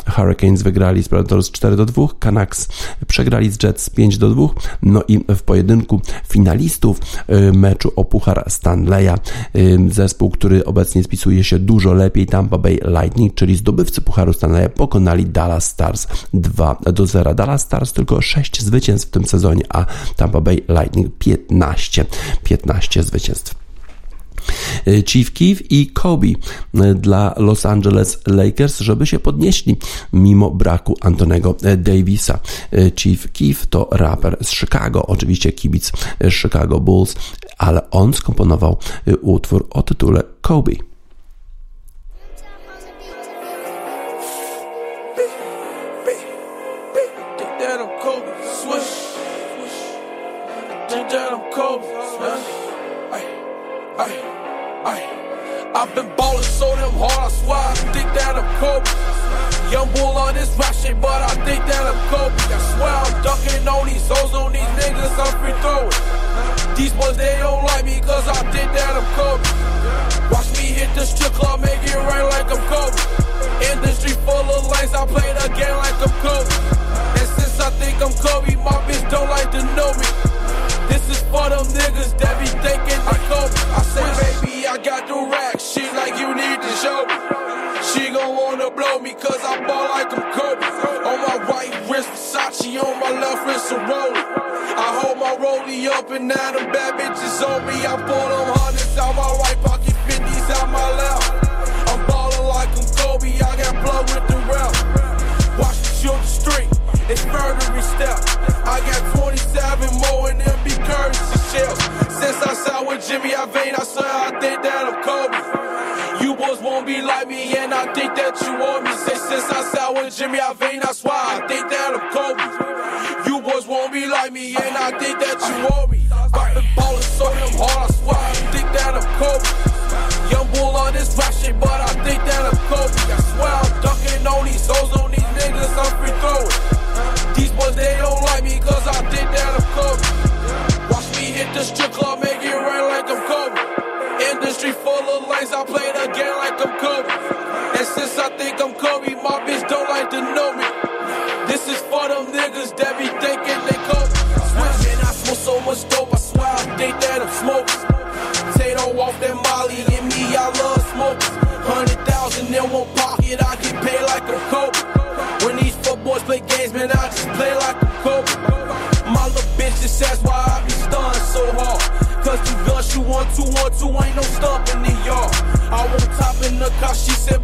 Hurricanes wygrali z Predators 4 do 2. Canucks przegrali z Jets 5 do 2. No i w pojedynku finalistów y, meczu o Puchar Stanleya y, zespół, który obecnie spisuje się dużo lepiej Tampa Bay Lightning, czyli zdobywcy Pucharu Stanleya pokonali Dallas Stars 2 do 0. Dallas Stars tylko 6 zwycięstw w tym sezonie, a Tampa Bay Lightning 15. 15 zwycięstw. E, Chief Keef i Kobe e, dla Los Angeles Lakers, żeby się podnieśli mimo braku Antonego Davisa. Chief Keef to raper z Chicago, oczywiście kibic Chicago Bulls, ale on skomponował utwór o tytule Kobe. But I think that I'm Kobe. I swear I'm ducking on these hoes, on these niggas, I'm free throwing. These boys, they don't like me, cause I think that I'm Kobe. Watch me hit the strip club, make it rain like I'm Kobe. Industry full of lights, I play the game like I'm Kobe. And since I think I'm Kobe, my bitch don't like to know me. This is for them niggas that be thinking I'm Kobe. I say, baby, I got the rack. shit like you need to show me. She gon' wanna blow me cause I ball like I'm Kobe. On my right wrist, Versace, on my left wrist, a Rollie. I hold my rollie up and now them bad bitches on me. I pull them hundreds out my You want me. Say since I sat with Jimmy Iovine, that's why I think that I'm Kobe. You boys won't be like me, and I think that you want me. Like to know me. This is for them niggas that be thinking they. Switch, man, I smoke so much dope, I swear I think that I'm smoking. Tato off that Molly, and me, I love smoking. Hundred thousand in one pocket, I get paid like I'm Kobe. When these footboys play games, man, I just play like I'm Kobe. My little bitch just says why I be stunned so hard. Cause the guns you want to, want to, ain't no stumping in yard. I won't top in the car, she said,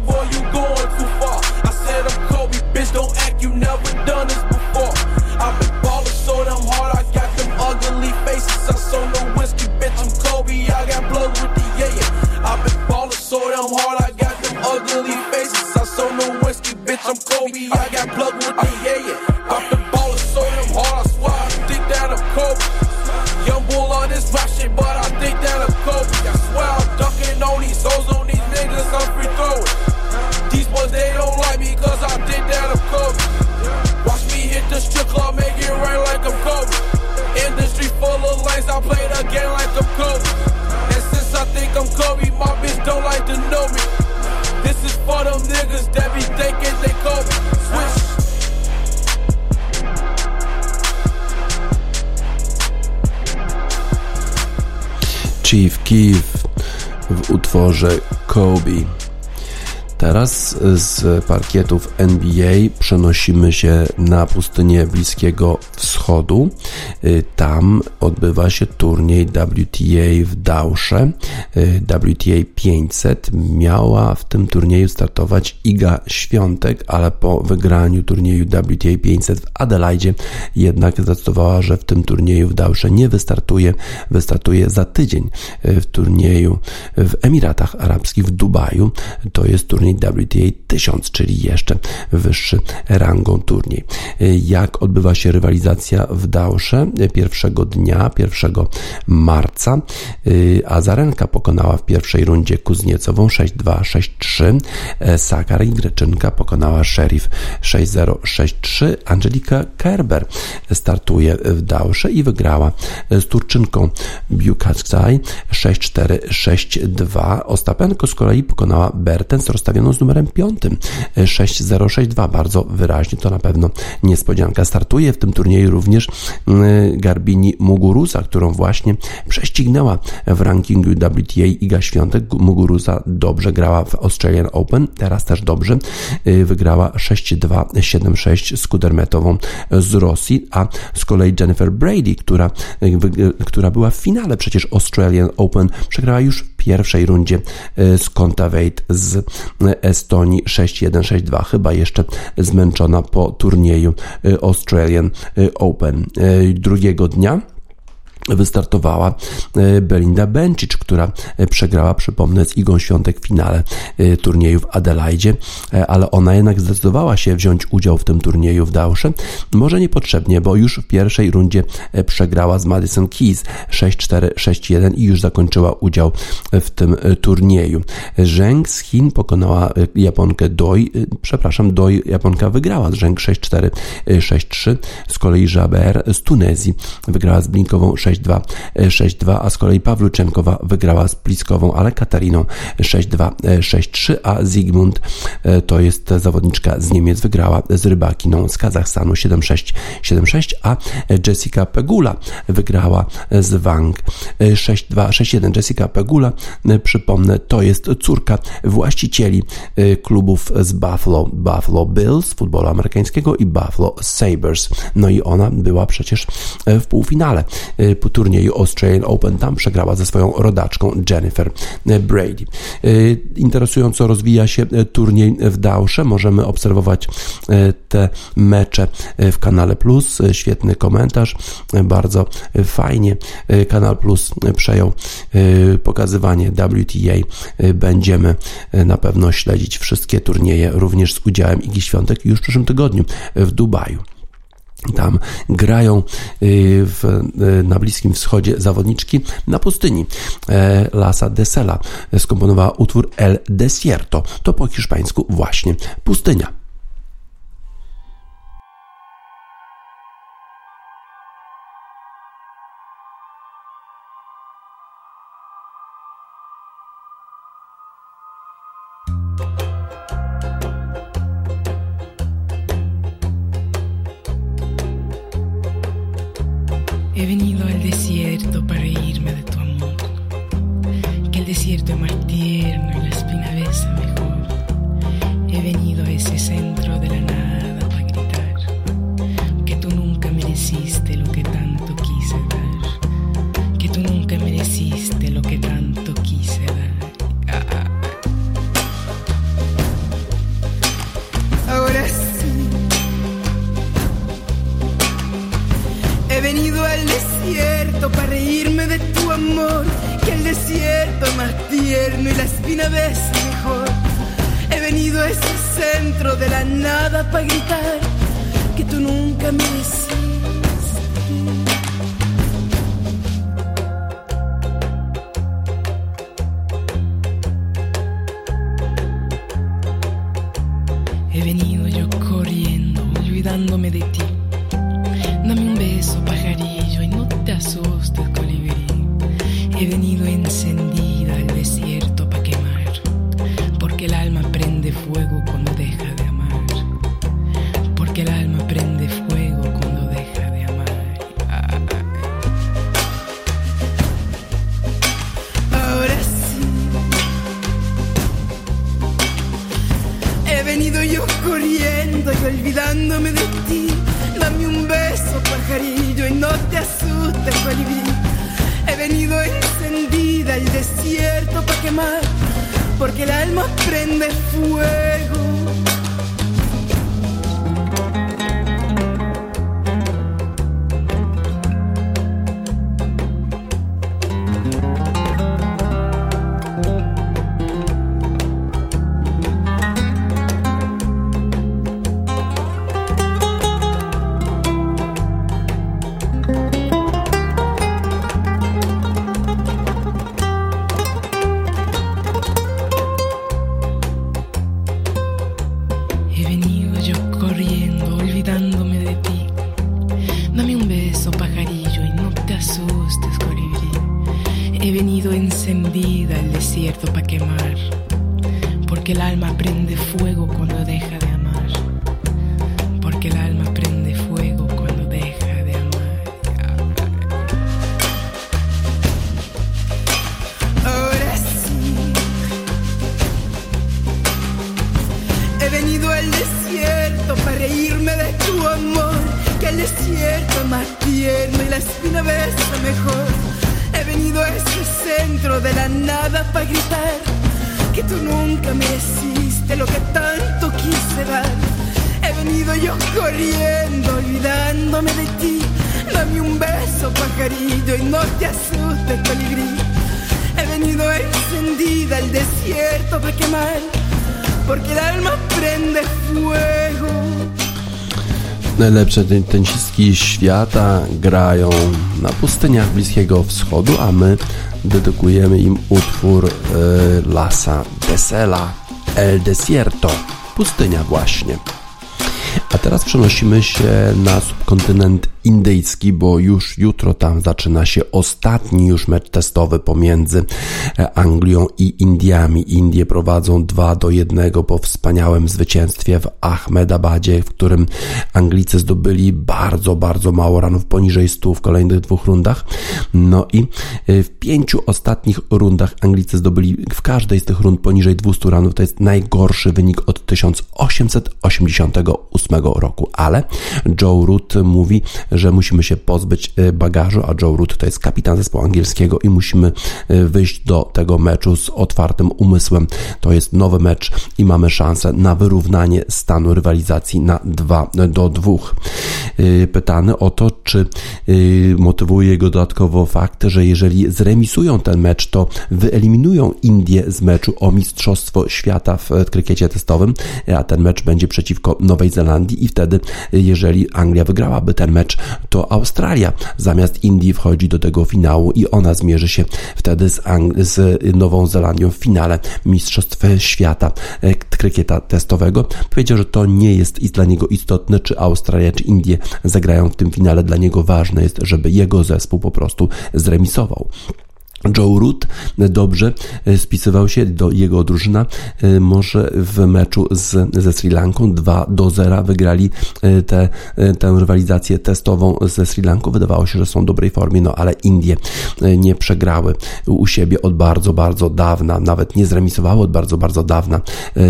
Keef w utworze Kobe. Teraz z parkietów NBA przenosimy się na pustynię Bliskiego Wschodu. Tam odbywa się turniej WTA w Dausze. WTA 500 miała w tym turnieju startować Iga Świątek, ale po wygraniu turnieju WTA 500 w Adelaide jednak zdecydowała, że w tym turnieju w Dausze nie wystartuje. Wystartuje za tydzień w turnieju w Emiratach Arabskich w Dubaju. To jest turniej WTA 1000, czyli jeszcze wyższy rangą turniej. Jak odbywa się rywalizacja w Dausze? Pierwszego dnia, 1 marca Azarenka pokonała w pierwszej rundzie Kuzniecową 6-2, 6-3. Sakar i Greczynka pokonała Sheriff 6-0, 6-3. Angelika Kerber startuje w Dausze i wygrała z Turczynką Biukacaj 6-4, 6-2. Ostapenko z kolei pokonała Bertens rozstawioną z numerem 5 6062 bardzo wyraźnie to na pewno niespodzianka startuje w tym turnieju również Garbini Muguruza którą właśnie prześcignęła w rankingu WTA Iga Świątek. Muguruza dobrze grała w Australian Open teraz też dobrze wygrała 6-2 7-6 z Kudermetową z Rosji a z kolei Jennifer Brady która, która była w finale przecież Australian Open przegrała już pierwszej rundzie z Kontaveit z Estonii 6-1, 6-2, chyba jeszcze zmęczona po turnieju Australian Open. Drugiego dnia wystartowała Belinda Bencic, która przegrała, przypomnę, z Igą Świątek w finale turnieju w Adelaide, ale ona jednak zdecydowała się wziąć udział w tym turnieju w Dausze. Może niepotrzebnie, bo już w pierwszej rundzie przegrała z Madison Keys 6-4, 6-1 i już zakończyła udział w tym turnieju. Zheng z Chin pokonała Japonkę Doi, przepraszam, Doi Japonka wygrała z Zheng 6-4, 6-3. Z kolei Jaber z Tunezji wygrała z Blinkową 6 6-2, 6-2, a z kolei Pawluczenkowa wygrała z Pliskową, ale Katariną 6-2, 6-3, a Zygmunt to jest zawodniczka z Niemiec, wygrała z Rybakiną z Kazachstanu 7-6, 7-6, a Jessica Pegula wygrała z Wang 6-2, 6-1. Jessica Pegula, przypomnę, to jest córka właścicieli klubów z Buffalo, Buffalo Bills, futbolu amerykańskiego i Buffalo Sabres. No i ona była przecież w półfinale po turnieju Australian Open. Tam przegrała ze swoją rodaczką Jennifer Brady. Interesująco rozwija się turniej w Dausze. Możemy obserwować te mecze w Kanale Plus. Świetny komentarz, bardzo fajnie. Kanal Plus przejął pokazywanie WTA. Będziemy na pewno śledzić wszystkie turnieje, również z udziałem Igi Świątek już w przyszłym tygodniu w Dubaju. Tam grają y, w, y, na Bliskim Wschodzie zawodniczki na pustyni. E, Lasa Desela skomponowała utwór El Desierto. To po hiszpańsku właśnie pustynia. de tu amor, que el desierto es más tierno najlepsze tenisistki świata grają na pustyniach Bliskiego Wschodu, a my dedykujemy im utwór y, Lasa Desela El Desierto. Pustynia właśnie. A teraz przenosimy się na subkontynent indyjski, bo już jutro tam zaczyna się ostatni już mecz testowy pomiędzy e, Anglią i Indiami. Indie prowadzą 2 do 1 po wspaniałym zwycięstwie w Ahmedabadzie, w którym Anglicy zdobyli bardzo, bardzo mało ranów, poniżej 100 w kolejnych dwóch rundach. No i e, w pięciu ostatnich rundach Anglicy zdobyli w każdej z tych rund poniżej 200 ranów. To jest najgorszy wynik od 1888 roku, ale Joe Root mówi, że musimy się pozbyć bagażu, a Joe Root to jest kapitan zespołu angielskiego i musimy wyjść do tego meczu z otwartym umysłem. To jest nowy mecz i mamy szansę na wyrównanie stanu rywalizacji na 2 do 2. Pytany o to, czy motywuje go dodatkowo fakt, że jeżeli zremisują ten mecz, to wyeliminują Indię z meczu o Mistrzostwo Świata w krykiecie testowym, a ten mecz będzie przeciwko Nowej Zelandii i wtedy, jeżeli Anglia wygrałaby ten mecz, to Australia zamiast Indii wchodzi do tego finału i ona zmierzy się wtedy z, Ang- z Nową Zelandią w finale Mistrzostw Świata e, krykieta testowego. Powiedział, że to nie jest dla niego istotne, czy Australia, czy Indie zagrają w tym finale. Dla niego ważne jest, żeby jego zespół po prostu zremisował. Joe Root dobrze e, spisywał się do jego drużyna. E, może w meczu z, ze Sri Lanką 2 do 0 wygrali e, tę tę rywalizację testową ze Sri Lanką. Wydawało się, że są w dobrej formie, no ale Indie nie przegrały u siebie od bardzo, bardzo dawna, nawet nie zremisowały od bardzo, bardzo dawna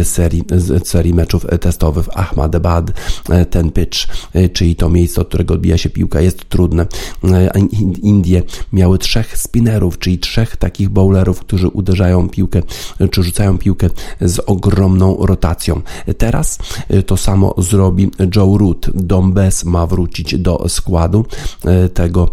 serii, serii meczów testowych Ahmadabad. Ten pitch, czyli to miejsce, od którego odbija się piłka, jest trudne. Indie miały trzech spinnerów, czyli trzech takich bowlerów, którzy uderzają piłkę, czy rzucają piłkę z ogromną rotacją. Teraz e, to samo zrobi Joe Root. Dombes ma wrócić do składu e, tego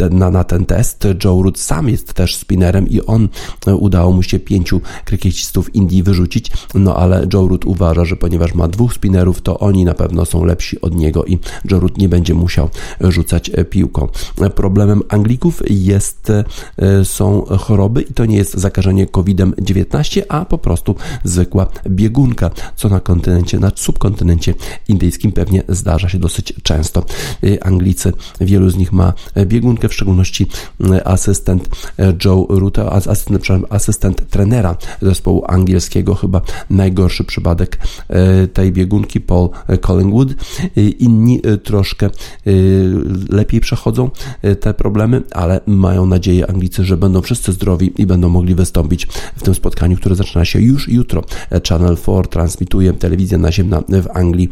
e, na, na ten test. Joe Root sam jest też spinnerem i on udało mu się pięciu krykiecistów Indii wyrzucić, no ale Joe Root uważa, że ponieważ ma dwóch spinnerów, to oni na pewno są lepsi od niego i Joe Root nie będzie musiał rzucać piłką. Problemem Anglików jest są choroby i to nie jest zakażenie COVID-19, a po prostu zwykła biegunka, co na kontynencie, na subkontynencie indyjskim pewnie zdarza się dosyć często. Y, Anglicy, wielu z nich ma biegunkę, w szczególności y, asystent Joe Ruta, asystent, asystent trenera zespołu angielskiego, chyba najgorszy przypadek tej biegunki, Paul Collingwood. Inni troszkę lepiej przechodzą te problemy, ale mają nadzieję Anglicy, że będą wszyscy zdrowi i będą mogli wystąpić w tym spotkaniu, które zaczyna się już jutro. Channel 4 transmituje telewizja naziemna w Anglii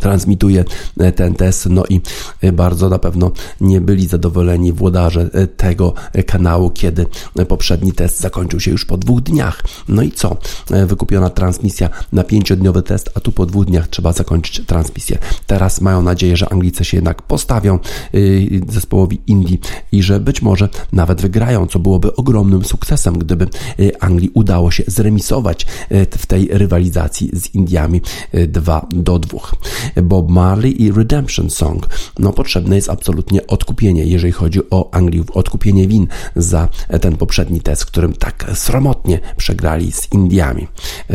transmituje e, ten test, no i e, bardzo na pewno nie byli zadowoleni włodarze e, tego kanału, kiedy poprzedni test zakończył się już po dwóch dniach. No i co? Wykupiona transmisja na pięciodniowy test, a tu po dwóch dniach trzeba zakończyć transmisję. Teraz mają nadzieję, że Anglicy się jednak postawią zespołowi Indii i że być może nawet wygrają, co byłoby ogromnym sukcesem, gdyby Anglii udało się zremisować w tej rywalizacji z Indiami 2 do 2. Bob Marley i Redemption Song. No potrzebne jest absolutnie odkupienie, jeżeli chodzi o Angliów, odkupienie win za ten poprzedni test, którym tak sromotnie przegrali z Indiami.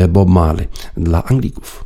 Bob Marley dla Anglików.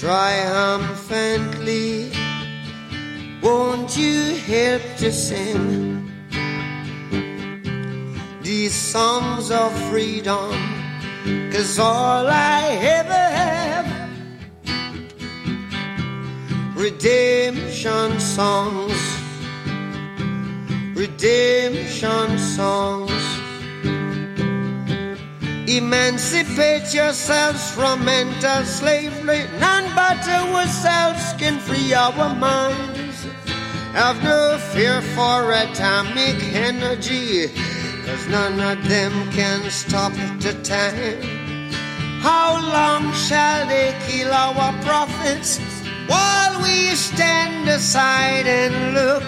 triumphantly. Won't you help to sing these songs of freedom? Cause all I ever have redemption songs, redemption songs. Emancipate yourselves from mental slavery. None but ourselves can free our minds. Have no fear for atomic energy, cause none of them can stop the time. How long shall they kill our prophets while we stand aside and look?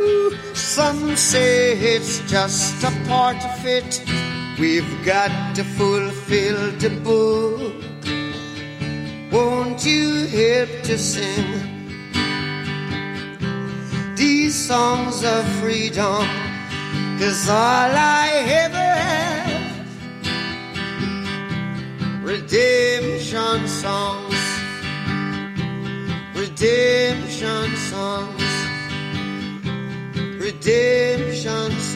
Ooh, some say it's just a part of it. We've got to fulfill the book. Won't you help to sing these songs of freedom? Cause all I ever have redemption songs, redemption songs, redemption songs.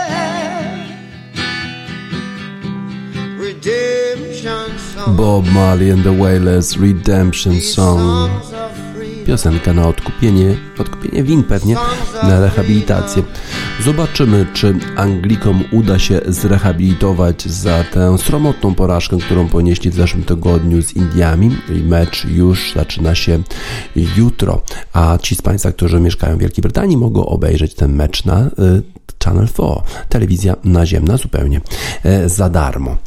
Bob Marley and the Wailers Redemption Song. Piosenka na odkupienie, odkupienie win pewnie, na rehabilitację. Zobaczymy, czy Anglikom uda się zrehabilitować za tę sromotną porażkę, którą ponieśli w zeszłym tygodniu z Indiami. Mecz już zaczyna się jutro, a ci z Państwa, którzy mieszkają w Wielkiej Brytanii, mogą obejrzeć ten mecz na y, Channel 4, telewizja naziemna zupełnie e, za darmo.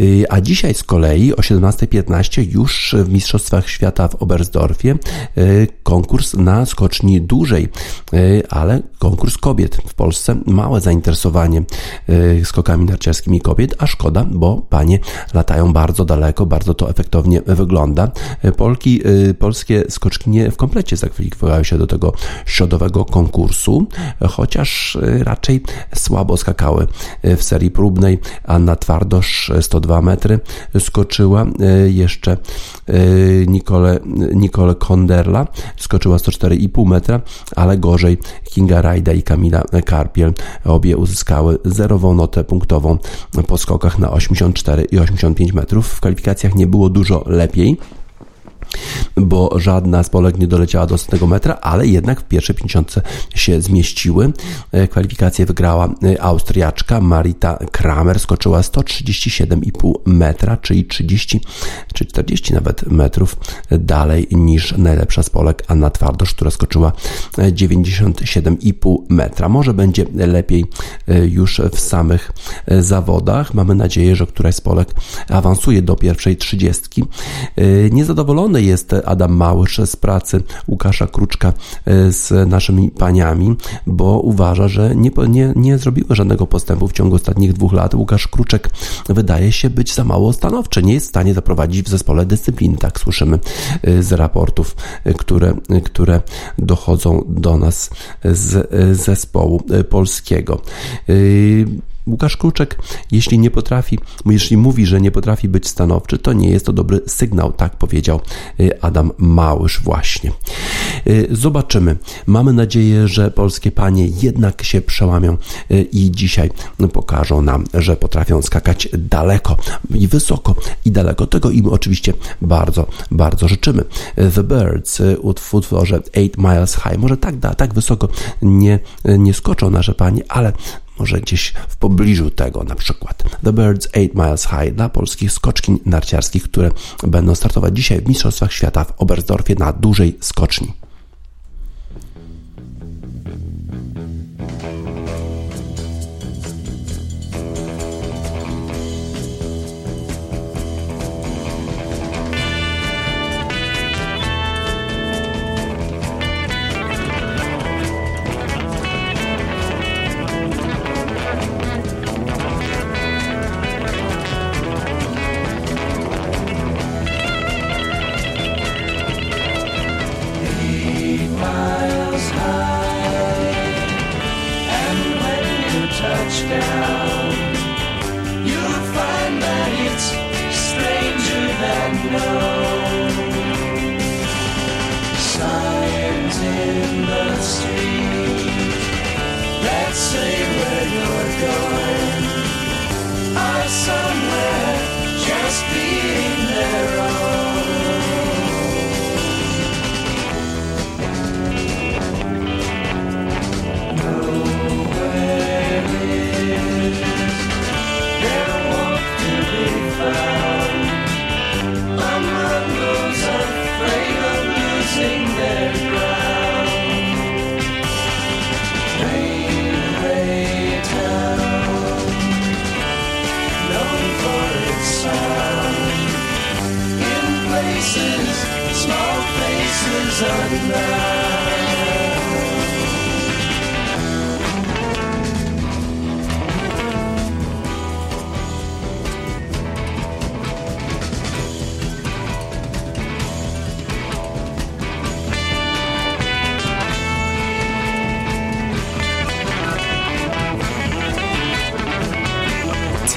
Y, A dzisiaj z kolei o 17.15 już w Mistrzostwach Świata w Oberstdorfie y, konkurs na skoczni dłużej, y, ale konkurs kobiet. W Polsce małe zainteresowanie y, skokami narciarskimi kobiet, a szkoda, bo panie latają bardzo daleko, bardzo to efektownie wygląda. Y, Polki, polskie skoczkinie w komplecie zakwalifikowały się do tego środowego konkursu, chociaż raczej słabo skakały w serii próbnej. Anna Twardosz y, 102 metry skoczyła, jeszcze Nicole, Nicole Konderla skoczyła 104,5 metra, ale gorzej Kinga Rajda i Kamila Karpiel. Obie uzyskały zerową notę punktową po skokach na 84 i 85 metrów. W kwalifikacjach nie było dużo lepiej bo żadna z Polek nie doleciała do 100 metra, ale jednak w pierwszej 50 się zmieściły. E, Kwalifikację wygrała e, Austriaczka Marita Kramer, skoczyła 137,5 metra, czyli 30 czy 40 nawet metrów dalej niż najlepsza z Polek Anna Twardosz, która skoczyła e, 97,5 metra. Może będzie lepiej e, już w samych e, zawodach. Mamy nadzieję, że któraś z Polek awansuje do pierwszej trzydziestki. E, Niezadowolony jest Adam Małysz z pracy Łukasza Kruczka e, z naszymi paniami, bo uważa, że nie, nie, nie zrobiły żadnego postępu w ciągu ostatnich dwóch lat. Łukasz Kruczek wydaje się być za mało stanowczy, nie jest w stanie zaprowadzić w zespole dyscypliny, tak słyszymy e, z raportów, e, które, które dochodzą do nas z zespołu polskiego. Łukasz Kruczek, jeśli nie potrafi, jeśli mówi, że nie potrafi być stanowczy, to nie jest to dobry sygnał, tak powiedział y, Adam Małysz właśnie. Y, Zobaczymy. Mamy nadzieję, że polskie panie jednak się przełamią y, i dzisiaj pokażą nam, że potrafią skakać daleko i wysoko i daleko. Tego im oczywiście bardzo, bardzo życzymy. The Birds w utworze 8 Miles High. Może tak, da, tak wysoko nie, nie skoczą nasze panie, ale może gdzieś w pobliżu tego na przykład. The Birds 8 Miles High dla polskich skoczkiń narciarskich, które będą startować dzisiaj w Mistrzostwach Świata w Oberstdorfie na dużej skoczni.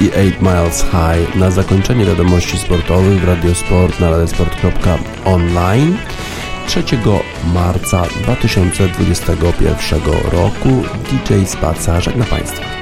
28 Miles High na zakończenie wiadomości sportowych w Radiosport na radiosport.online 3 marca 2021 roku. DJ Spaca żegna Państwa.